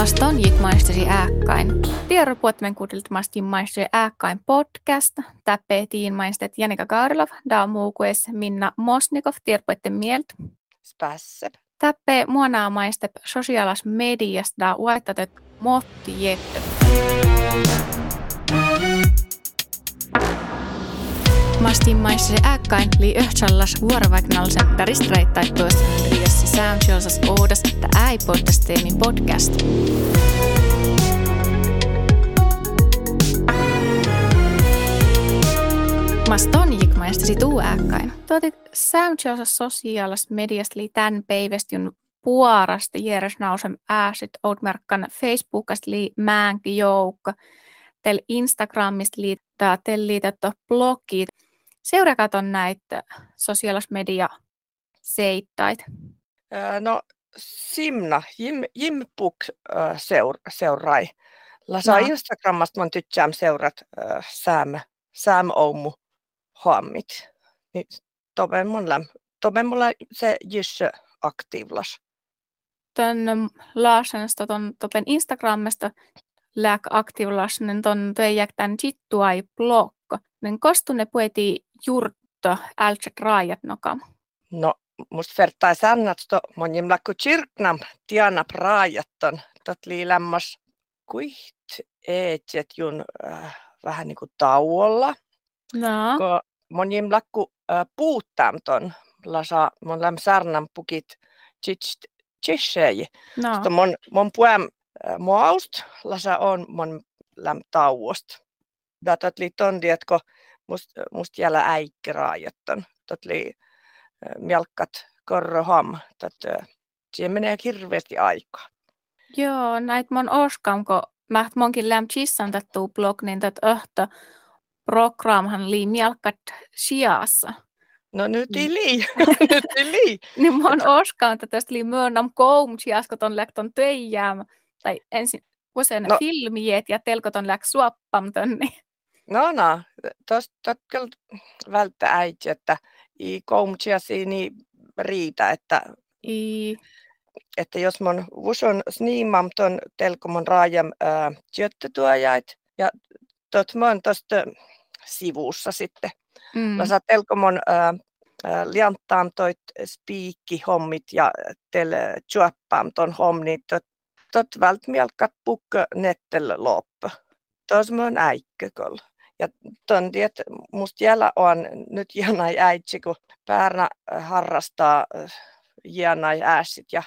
Maston gick maisteri ääkkain. Tiedon puhuttamen kuudelit mastin maisteri ääkkain podcast. Täppeetiin maistet Janika Kaarilov, da muukues Minna Mosnikov, tiedon mieltä. Spässep. Täppe muonaa maistep sosiaalas mediasta da uaittatet motti jättö. Mastin maisteri ääkkain li yhtsallas vuorovaiknallisen daristreittaittuessa riiassa soundchosas oudas ta äipodcasteemi podcast. Maston gick maisteri tuu ääkkain. Tuotit soundchosas sosiaalas mediasta li tän peivestjun puorasta järjes nausem ääsit outmerkkan Facebookasta li määnki joukka. Tel Instagramista liittää tel liitettä blogit. Seurakaton näitä sosiaalismedia seittait. No Simna, Jim, Jim Book seur, seurai. Lasa no. Instagramasta mun tykkään seurat äh, Sam, Sam Oumu hommit. Niin toben mun läm, toben mulla se jyssä aktiivlas. Tän laasensta ton topen Instagramista lääk aktiivlas, niin ton töijäk tän jittuai blog. Niin kostune pueti jurtta ältsek raajat nokam. No, musta vertaa sannatsto monim lakku kirknam tiana praajatton. Tot liilämmas kuiht eetjet jun äh, vähän niin kuin tauolla. No. Ko monim lakku äh, puuttam ton lasa mon läm sarnam pukit chishei. No. mon, mon puem äh, muaust lasa on mon läm tauost. Datat li ton dietko must, must jällä äikkiraajatton. Tot li melkat korroham. Siihen menee hirveästi aikaa. Joo, näitä mon oskam, kun mä monkin läm chissan tättuu blog, niin tät öhtö programhan lii mielkat sijassa. No nyt ei lii, nyt ei lii. niin mon oskam, että tästä lii myönnäm koum sijasko ton läkton töijääm. Tai ensin usein no. filmiet ja telkoton läk suoppam tönni. No no, tuosta kyllä välttää äiti, että i koumtsiasi niin riitä, että, I... että jos mun vuson sniimam ton telkomon raajam työttötuojait ja tot mon tuosta sivussa sitten. Mm. Lasa telkomon lianttaam toit spiikki hommit ja tel juoppaam ton hommit, tot, tot vält mielkat pukka nettel loppu. Tos mun äikkökolla. Ja ton tiet, musta jällä on nyt jäänai äitsi, kun Päärnä äh, harrastaa jäänai ääsit ja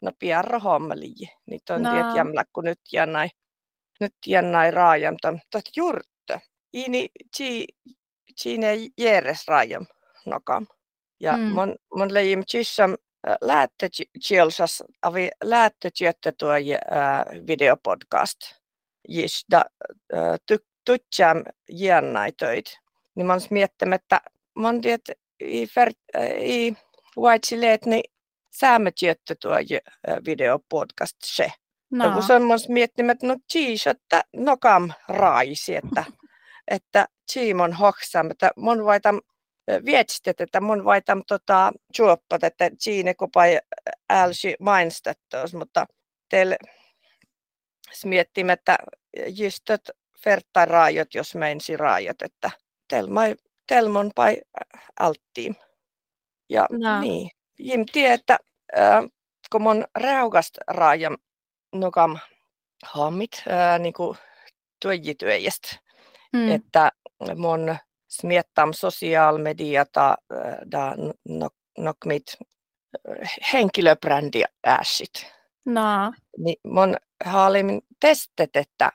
no piarro hommeli. Niin ton no. tiet jämlä, kun nyt jäänai, nyt jäänai raajam ton, tot jurtta. Ini chi, chine järes raajam nokam. Ja mm. mon, mon leijim chissam äh, läätte chielsas, avi läätte tuo videopodcast. Jista tyk tutsam jännäitöit. Niin mä oon miettinyt, että mä oon tiedät, i, fer, i vaitsi niin saamme tietty tuo videopodcast se. No. Ja kun se on miettinyt, että no cheese, että no kam raisi, että, että Simon hoksam, että mun vaitam vietstit, että mun vaitam tota juoppat, että siinä kupai älsi mainstettuus, mutta teille miettimme, että just, että raajot, jos meinsi raajot, että telmai, telmon pai alttiin. Ja no. niin, Jim tie, että äh, kun mun reugast raajam nukam hommit äh, niin kuin tuojityöjästä, mm. että mun smiettam sosiaalmediata äh, da nok, nokmit henkilöbrändi ääsit. No. Niin mun haalimin testet, että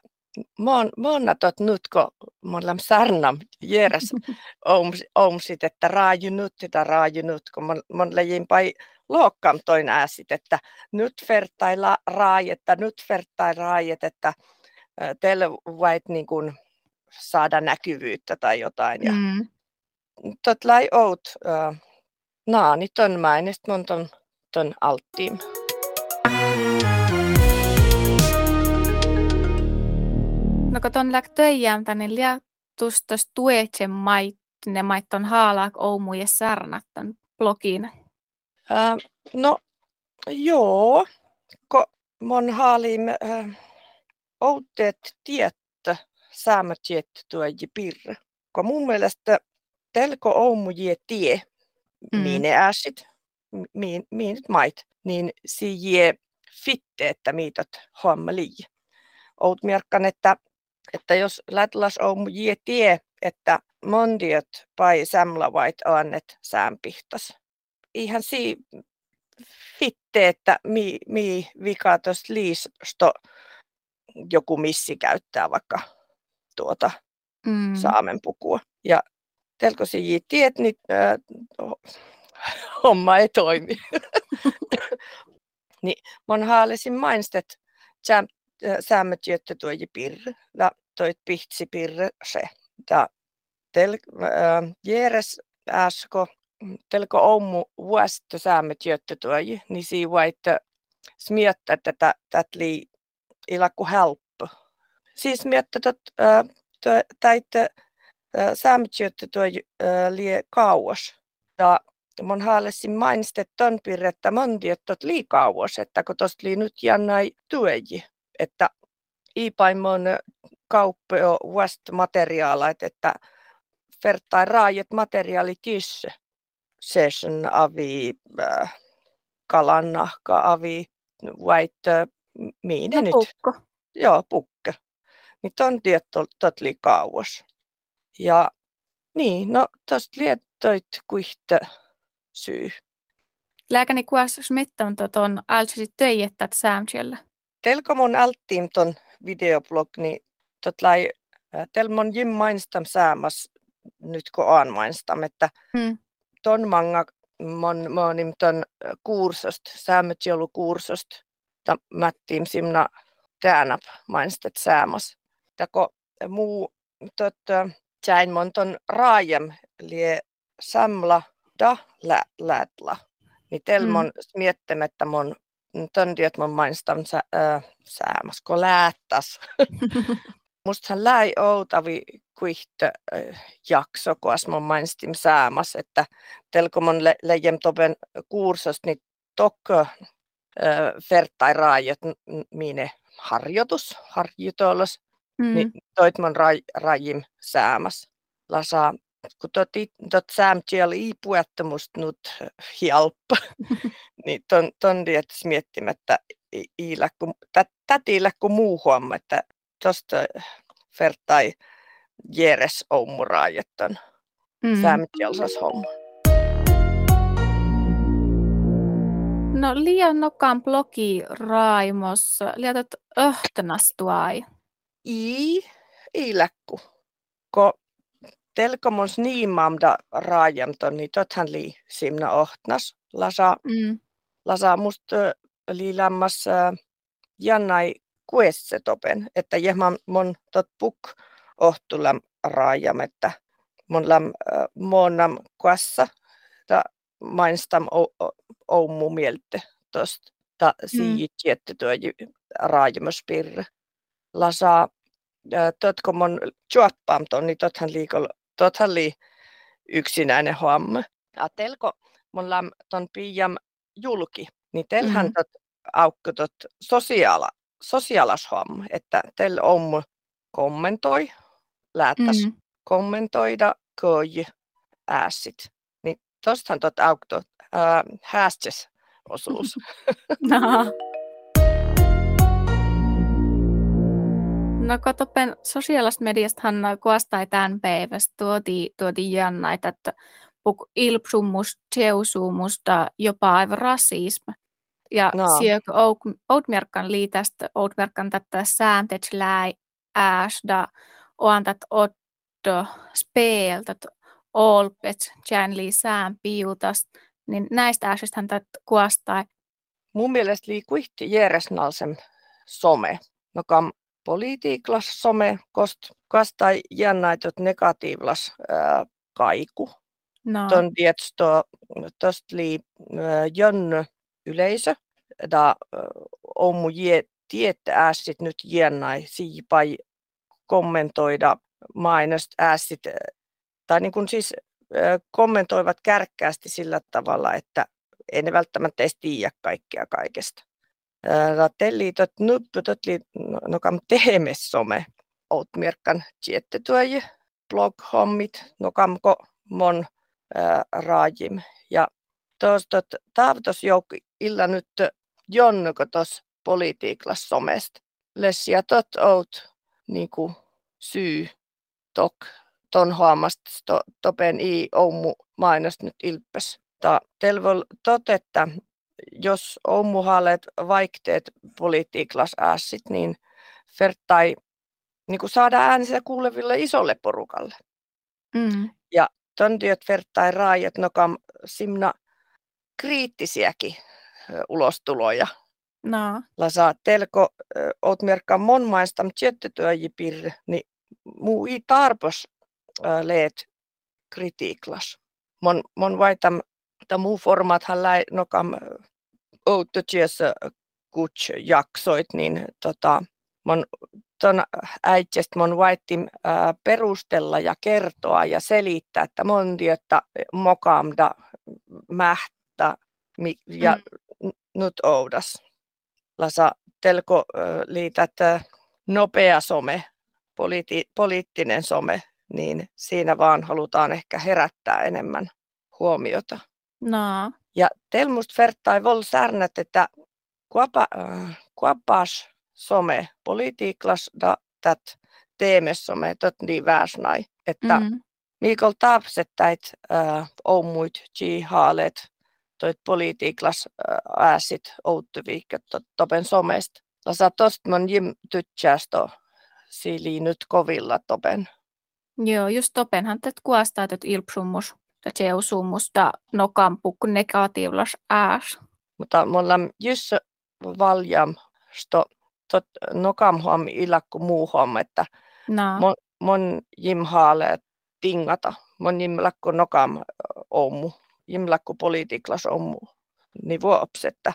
mon, monna tot nutko, mon lam sarnam jeres omsit, että raaju nut, että raaju nut, kun mon, mon lejin pai lokkam toin ääsit, että nyt vertailla raajetta, nyt vertailla raajet, että teille voit niin kuin saada näkyvyyttä tai jotain. Ja mm. Tot lai out, uh, naani ton mainist mon ton, ton alttiin. No kun tuon läk töijämtä, niin liätustos tuetse mait, ne mait on haalaak oumu ja särnattan blogin. Äh, no joo, ko mon haalim äh, outteet tiettä saamat tuoji pirre. Kun mun mielestä telko oumu je tie, mm. miine äsit, miin, miin mait, niin si je fitte, että miitot homma lii. Oot että, että jos lätlas oumu je tie, että mondiot pai samlavait annet säänpihtas. Ihan si fitte, että mi, mi vika liisto joku missi käyttää vaikka tuota mm. saamen pukua. Ja telkosi tiet, niin äh, homma ei toimi. niin mon haalisin mainstet saamet jötte tuo pirre, ja toit pihtsi pirre se. Ja tel, äh, jeres äsko, telko ommu vuosta saamet jötte tuo, niin vaitte smiettä tätä, tätä lii ilakku helppo. Siis miettä tot, äh, täitä saamet jötte tuo lie kauas. Ja mun haalesin mainitsi, että ton pirrettä monti, että lii kauas, että kun tosta lii nyt jännäi tueji, että iipaimon kauppa on vasta materiaalit, että vertai raajat materiaali kysse. Session avi, äh, kalannahka avi, white, miine nyt? Pukko. Joo, pukka. Niin ton tiet tot kauas. Ja niin, no tosta liettoit kuihte syy. Lääkäni kuas smittan tuon altsisi töijettät säämsiellä. Telko mun alttiin ton videoblog, niin tot lai, tel mon jim mainstam säämas nyt kun aan mainstam, että hmm. ton manga mon, monim ton kursost, säämät jolu kursost, ta mättiim simna täänap mainstet säämas. Tako muu tot, jäin mon ton raajem lie samla da lä, lätla. Niin telmon mm. miettimättä mun tondiot mun mainistan sä, äh, säämas, kun läättäs. Mustahan läi outavi kuihto äh, jakso, kun mun mainistin säämas, että telko mun le, lejem topen kursost, niin tokko äh, vertai raajat, mine harjoitus, harjoitus, mm. niin toit mun raj, rajim säämas. Lasa kun tot, tot sämtiel iipuettomusta nyt hjälp, niin ton, ton tietysti miettimättä iillä, kun, tätiillä kun muu huomma, että tuosta vertai jeres oumuraajetton mm. sämtielsas homma. No liian nokkaan blogi Raimos, liitot öhtönastuai. I, i läkku. Ko telkomon sniimamda raajamton, niin tothan li simna ohtnas. Lasa, mm. Lasa musta li jannai kuesse topen, että jehman mon tot puk ohtulam raajam, että mon lam monam kuassa, ta mainstam oumu mielte tosta, ta siit mm. jätte tuo raajamospirre. Lasa totko mon juoppaam ton, niin tothan liikolla tot oli yksinäinen homma. Ja telko mun lam ton piiam julki, niin mm-hmm. tot aukko tot sosiaala, sosiaalashomma, että tel on kommentoi, läättäs mm-hmm. kommentoida, koi, ääsit. Niin tostahan tot aukko äh, häästes osuus. no. No katopen sosiaalista mediastahan kuostai tämän päivästä tuoti, tuoti jannaita, että ilpsumus, tseusumusta, jopa aivan rasismi. Ja no. sieltä outmerkan liitästä, outmerkan tätä sääntetslää ääsda, oantat otto speeltä, olpet, jäänli sään piutas, niin näistä ääsistä hän kuostai. Mun mielestä liikuitti järjesnalsen some, no kam politiiklas some kost, kastai jännäitot negatiivlas ää, kaiku. No. Ton tietysti tosta li jönny yleisö, da mu je tiette ääsit nyt jännäi siipai kommentoida mainost ääsit, tai niin kuin siis kommentoivat kärkkäästi sillä tavalla, että ei ne välttämättä edes tiedä kaikkea kaikesta. telli tot nuppu tot li no kam tehemessome out mirkan tiettytuoji blog-hommit, no kamko mon ää, raajim. Ja tos tot taavtos joukko illa nyt jonnuko tos politiiklas somest. Lessia tot out niinku syy tok ton huomasta to, topen i oumu mainos nyt ilpes. Ta telvol tot, että jos oumu haalet vaikteet politiiklas ääsit, niin fertai niin kuin saada äänensä kuuleville isolle porukalle. Mm. Ja ton työt vertai raajat nokam simna kriittisiäkin ulostuloja. No. saa telko oot merkkaan mon maista tjettetyöjipir, niin muu ei tarpos leet kritiiklas. Mon, mon vaitam, ta muu formaathan läi nokam outtotyössä kuts jaksoit, niin tota, mon ton äitsestä mon vaittim perustella ja kertoa ja selittää, että mon että mokamda mähtä ja mm. nyt oudas. Lasa telko liität nopea some, poliiti, poliittinen some, niin siinä vaan halutaan ehkä herättää enemmän huomiota. No. Ja telmust vertai vol särnät, että kuapa, äh, kuapas some politiiklas da tät teemessomme tot niin väsnai, että mm-hmm. Miikol taapsettäit äh, oumuit haaleet toit politiiklas äh, ääsit outtuviikket topen somest. Lasa tost mon jim tytsästo siili nyt kovilla topen. Joo, just topenhan tät kuastaa että ilpsummus ja seusummus da nokampukku negatiivlas ääs. Mutta mulla just valjam sto tot nokam huom ilakku muu huom, että no. mon, mon jim haale tingata. Mon jim lakku nokam oumu. Jim lakku politiiklas oumu. Niin vuops, että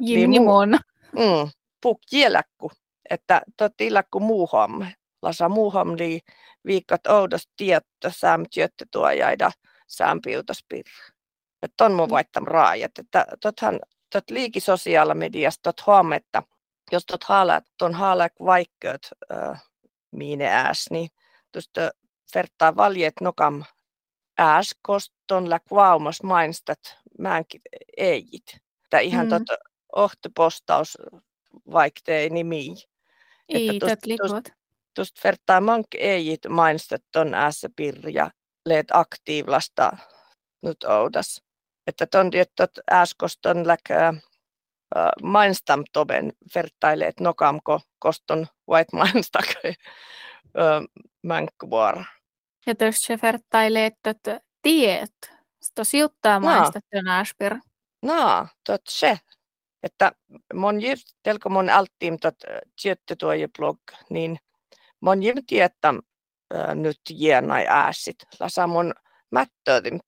jim mon. Mm, puk jieläkku, että tot ilakku muu huom. Lasa muu huom li viikot oudos tietto sääm työttötuojaida sääm piutaspirra. Että on mun mm. vaittam raajat, että tothan tot liiki tot huom, että jos tot haalaat, ton haalaak vaikkeut äh, miine ääs, niin tuosta vertaa valjet nokam ääs, koston läk vaumas mainstat määnkin eijit. Tämä ihan mm. tot ohtopostaus vaiktei nimi. Ei, Tuosta vertaa mank eijit mainstat ton äässä pirja leet aktiivlasta nyt oudas. Että ton tiettot ääskoston läkää mainstam toben vertaileet nokamko koston white mainstak mänkkuvuora. Ja jos se vertailee, että tiet, sitä siuttaa mainstettu nääspir. No, tot se. Että mon just, telko mon alttiim tot tiettytuoje blog, niin mon jim tiettam nyt jienai ääsit. Lasa mon mättöötim,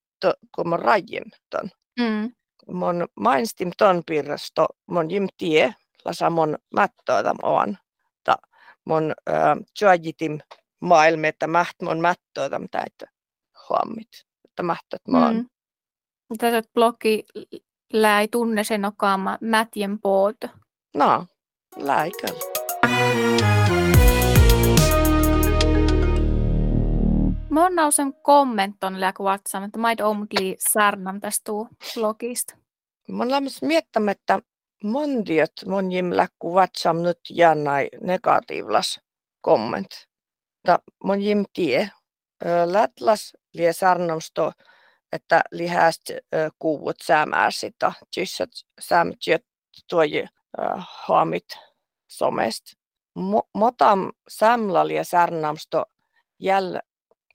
kun mon rajim ton. Mm mon mainstim ton pirrasto mon jim tie lasa mon mättöötam on. Ta mon äh, maailme, että mäht mon mättöötam täitä huommit. Että mähtöt mon. Mm. Tätä blogi läi tunne sen okaama mätjen poot. No, läikö. Mon nausen kommenton läk WhatsApp, että maid omutli sarnam tästä blogista. Mon lämmäs miettämättä mondiot mon jim läkku WhatsApp nyt jännäi negatiivlas komment. Ta mon jim tie. Lätlas lie sarnomsto, että lihäst kuuvut säämää sitä, tjyssät säämät tuoji haamit somest. Motam samla lie sarnomsto jäl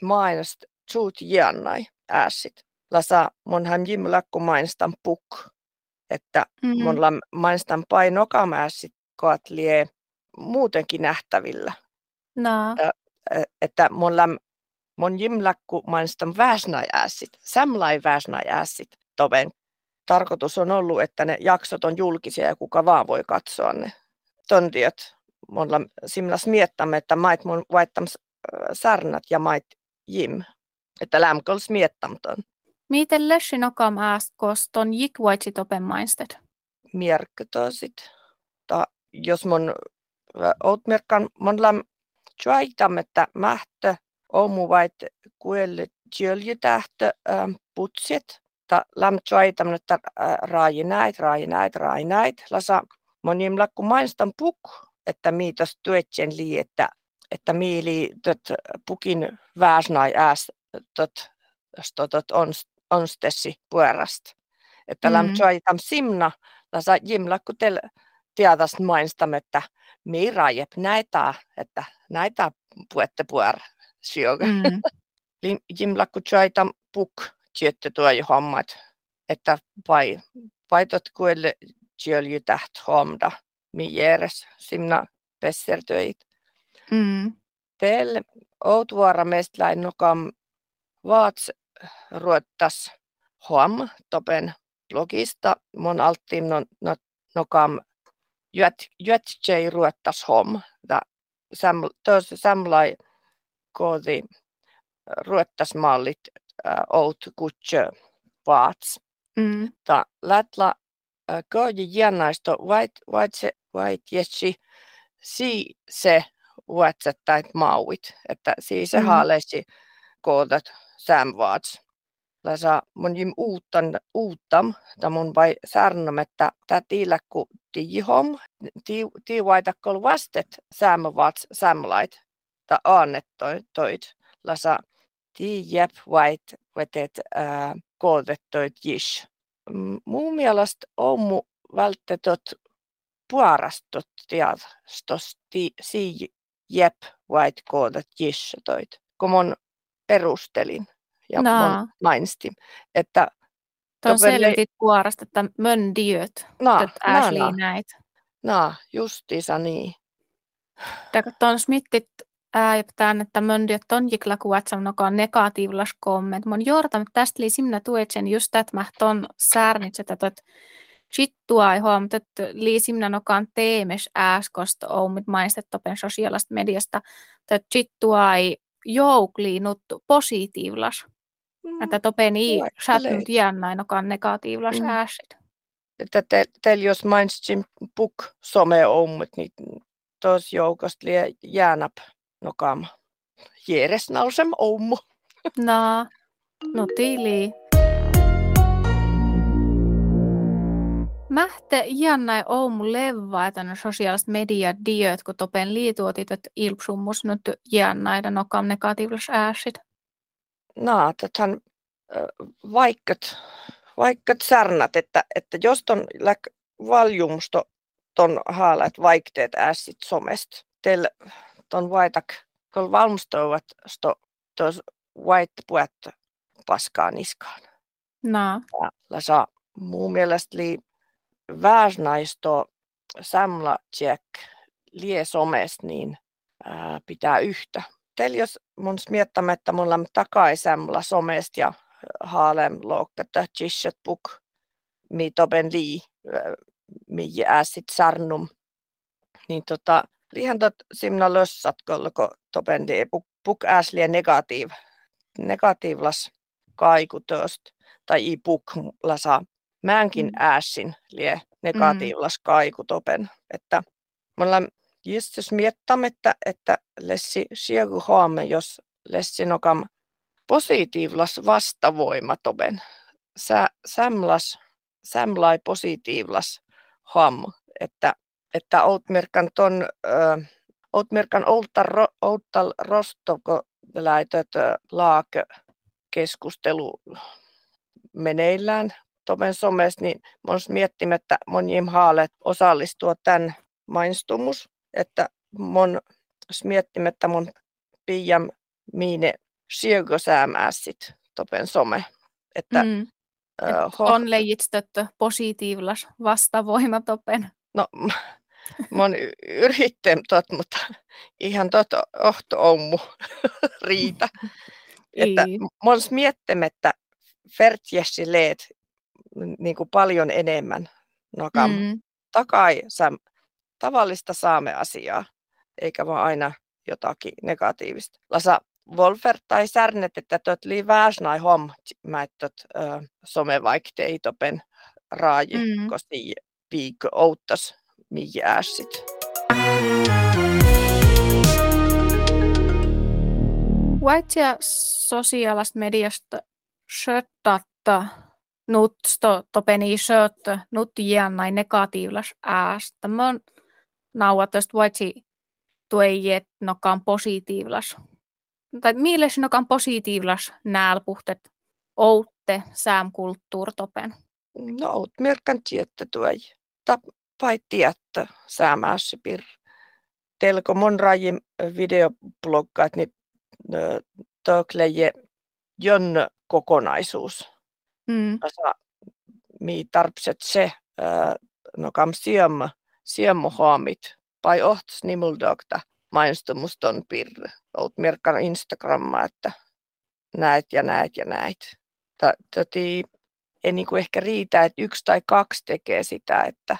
mainst suut jännäi ääsit. Lasa monhan jim lakku mainstan puk, että mm-hmm. monla mainstan painokamääsit koat lie muutenkin nähtävillä. No. Että monla mon jim lakku mainstan väsnai ääsit, samlai väsnai ääsit toven. Tarkoitus on ollut, että ne jaksot on julkisia ja kuka vaan voi katsoa ne. Tontiot, monla simlas miettämme, että mait mun vaittam sarnat ja mait Jim. Että lämköls miettamton. Miten läsi nokam ääst koston jikvaitsi topen mainstet? Mierkkötosit. jos mun outmerkan mon lam tjuaitam, että mähtö omu vait kuelle tjöljitähtö putsit, ta lam tjuaitam, että raajinäit, raajinäit, raajinäit, lasa monim lakku mainstan puk, että miitos tuetjen lii, että että miili tot pukin vääsnai ääs tot, tot on, on stessi puerasta. Että mm. lam tjuaitam simna, lasa jimlakku tel tiedäst mainstam, että mi rajep näitä, että näitä puette puer syögä. Mm. Jimlakku tjuaitam puk tietty tuo jo hommat, että vai, paitot kuelle tjölju täht homda, mi järes simna pessertöit. Mm. Tel outvuora mestläin nokam vaats ruottas hom topen blogista mon alttiin no, no, nokam juotsei ruottas hom. Da sam, tos samlai koodi ruottas mallit äh, out kutse vaats. Mm. Ta lätla äh, koodi jännäisto vait vait se vait jessi si se uutsettait mauit, että siis se mm. haaleisi koodat samvaats. Lasa mun jim uuttan, uuttam, ta mun vai särnam, että tää tiillä ku tihom, tii kol vastet samvaats samlait, ta annettoit, lasa tii jep vait vetet äh, koodettoit jish. Mun mielestä on mu välttämättä puarastot tiedostos si jep white koodat jissatoit, kun mun perustelin ja no. mun mainstin, että Tuon selvitit puolesta, että mön diöt, no, että Ashley no, no. näit. No, justiisa niin. Tuon smittit ääptään, että mön diöt on jikla kuvatsam nokaan negatiivlas komment. Mun jortam tästä li simna tuetsen just että mä ton särnitset, että Huomata, että liisimnä nokaan teemes ääskosta oumit maistettopen sosiaalista mediasta, että chittua ei joukliinut positiivlas. Mm. Että topen ei sattunut jännä nokaan negatiivlas mm. ääsit. Että te, teillä jos mainitsin puk some oumit, niin tos joukosta lie jäänäp nokaan Jeres nausem oumu. No, no tili. Mähte jännä oumu levva, että no sosiaaliset media diöt, kun topen liituotit, että ilpsummus nyt jännäitä nokam negatiivis ääsit. No, täthän vaikkat, vaikkat särnät, että, että jos ton läk valjumsto ton haalat vaikteet ääsit somest, tel ton vaitak, kun valmistovat sto tos vaitte puet paskaa niskaan. No. Ja, saa mun mielestä li väärsnaisto samla check lie somest, niin ää, pitää yhtä. Teillä jos mun miettämä, että mulla on takaisemla somest ja haalem lookata chishat puk mi toben lii mi ääsit sarnum. Niin tota, lihan tot simna lössat kolko toben lii puk, puk ääsliä negatiiv, negatiivlas kaiku tai i puk lasa määnkin mm. ääsin lie negatiivlas mm. kaikutopen. Että mulla jistus miettam, että, että lessi siegu haamme, jos lessi nokam positiivlas vastavoimatopen. Sä, sämlas, sämlai positiivlas haam, että, että outmerkan ton, ö, outmerkan oltar, outtal rostoko läitöt laak keskustelu meneillään tomen somesta, niin mun miettimättä monien haalet osallistua tämän mainstumus, että mun miettimättä mun pian miine siegosäämääsit topen some. Että, mm. äh, ho- on leijitstöttö positiivlas vastavoima topen. No, mun yrittänyt tot, mutta ihan tot ohto ommu riitä. että mun miettimättä Fertjessi leet niin kuin paljon enemmän nokam mm. takai sam, tavallista saameasiaa, eikä vaan aina jotakin negatiivista. Lasa Wolfer tai särnet, että tot li väsnai hom, mä että some vaikte topen raaji, mm. kosti viikko outtas miääsit. Vaitsia sosiaalista mediasta sköttatta nutsto topeni skötta nut näin negatiivlas äästä. Mä oon nauatoista vaitsi tuejet nokaan positiivlas. Tai milles nokaan positiivlas nääl puhtet outte sääm kulttuurtopen? No, oot merkan tiettä tuoj. Ta pai tiettä säämäässä pir. Telko mon rajim videobloggaat, niin tökleje jön kokonaisuus. Mm. Asa, mi tarpset se, no kam siemma, siemmo haamit, pai ohtas nimuldokta mainostumuston pirre. Olet merkannut Instagrammaa, että näet ja näet ja näet. Toti, ei niin kuin ehkä riitä, että yksi tai kaksi tekee sitä, että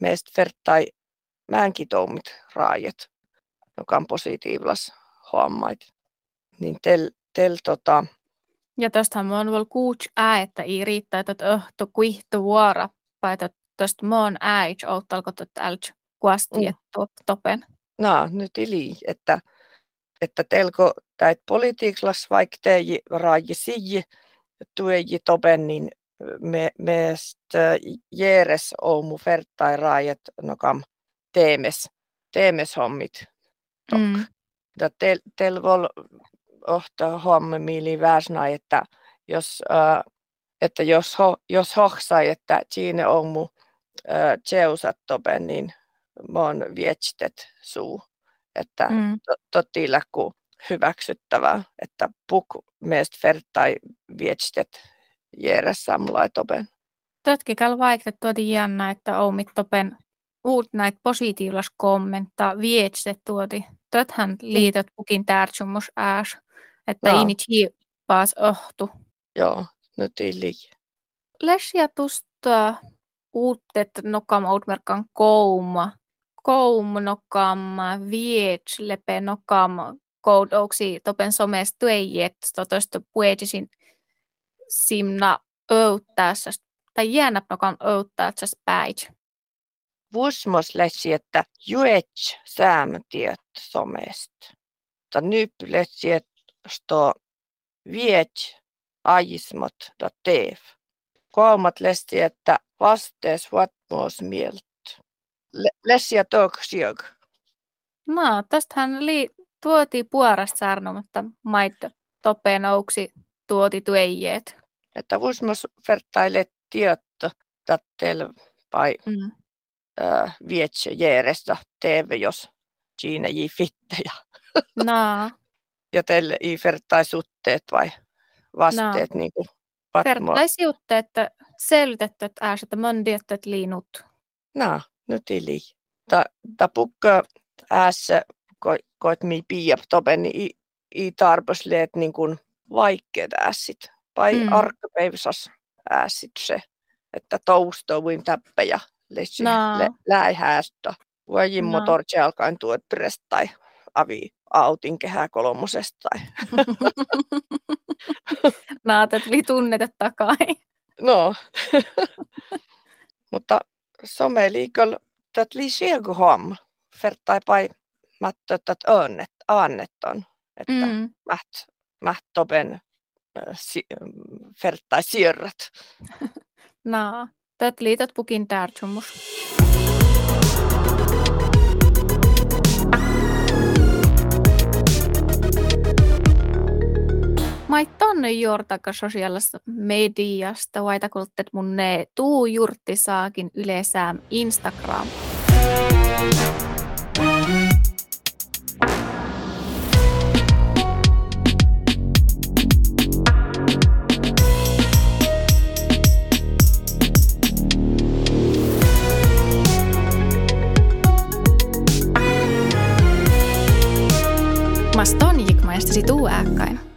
meistä vertai määnkin toumit raajat, joka on positiivlas huomait. Niin tel, tel tota... Ja on vielä kuuts ää, että ei riittää, että öhto kuihtu vuora, vai että tästä on ää, että ottalko tätä älch kuasti, mm. topen. No, nyt ili, että, että telko täit politiiklas vaikka teji raaji siji, tueji topen, niin me, meistä jeres oumu vertai raajat nokam teemes, teemes hommit. Mm. Tel, tel vol ohta huomme mieli väsnä, että jos, äh, että jos, ho, jos hoksai, että siinä on mu äh, tseusat topen, niin mä oon vietstet suu. Että mm. totilla ku hyväksyttävää, että puk meistä vertai vietstet jära samla topen. Tötkikal vaikka tuoti jännä, että oumit topen uut näitä positiivlas kommenta vietstet tuoti. Töthän niin. liitot pukin tärtsumus ääs, että no. ini paas ohtu. Joo, nyt ei liian. Lesja tusta uuttet nokam outmerkan kouma nokam viets lepe nokam koudouksi topen somes tuejet totosta puetisin simna öyttäessä tai jäänä nokam öyttäessä päit. Vuosmos läsi, että juets säämtiet somesta. Ta nyt läsi, että viet ajismot da teev. Kolmat läsi, että vastees vatmoos mieltä Lessia Toksiok. No, tästähän li, tuotiin puorasta saarnomatta maitto topeen ouksi tuoti tuejeet. Että vuosmas vertaile tieto tattel vai mm. äh, vietse järjestä TV, jos siinä fittejä. No. Ja teille ei vertaisutteet vai vasteet no. niin kuin Vertaisjutteet, että että äästä mondiottet liinut. No, nyt tili. Ta, ta pukka äässä koet mi piiap topen, niin i, i tarpos niin kuin vaikeat äässit. Vai mm. arkkapäiväsas äässit se, että toustovuin täppäjä lesi no. lä, läihäästä. Vai jimmo no. alkaen tuot tai avi autin kehää kolmosesta. Naatet li tunnete takai. No. Mutta some liikol tät li sielgu hom, fertai pai mättö tät önnet, annetton, että mm. mäht, mäht toben si, fertai sierrat. no, tät liitot pukin tärtsumus. Mai tonne juurtaka sosiaalista mediasta, vaitakulttet mun ne tuu jurtti saakin yleensä Instagram. Mas ton jikmaistasi tuu ääkkäin.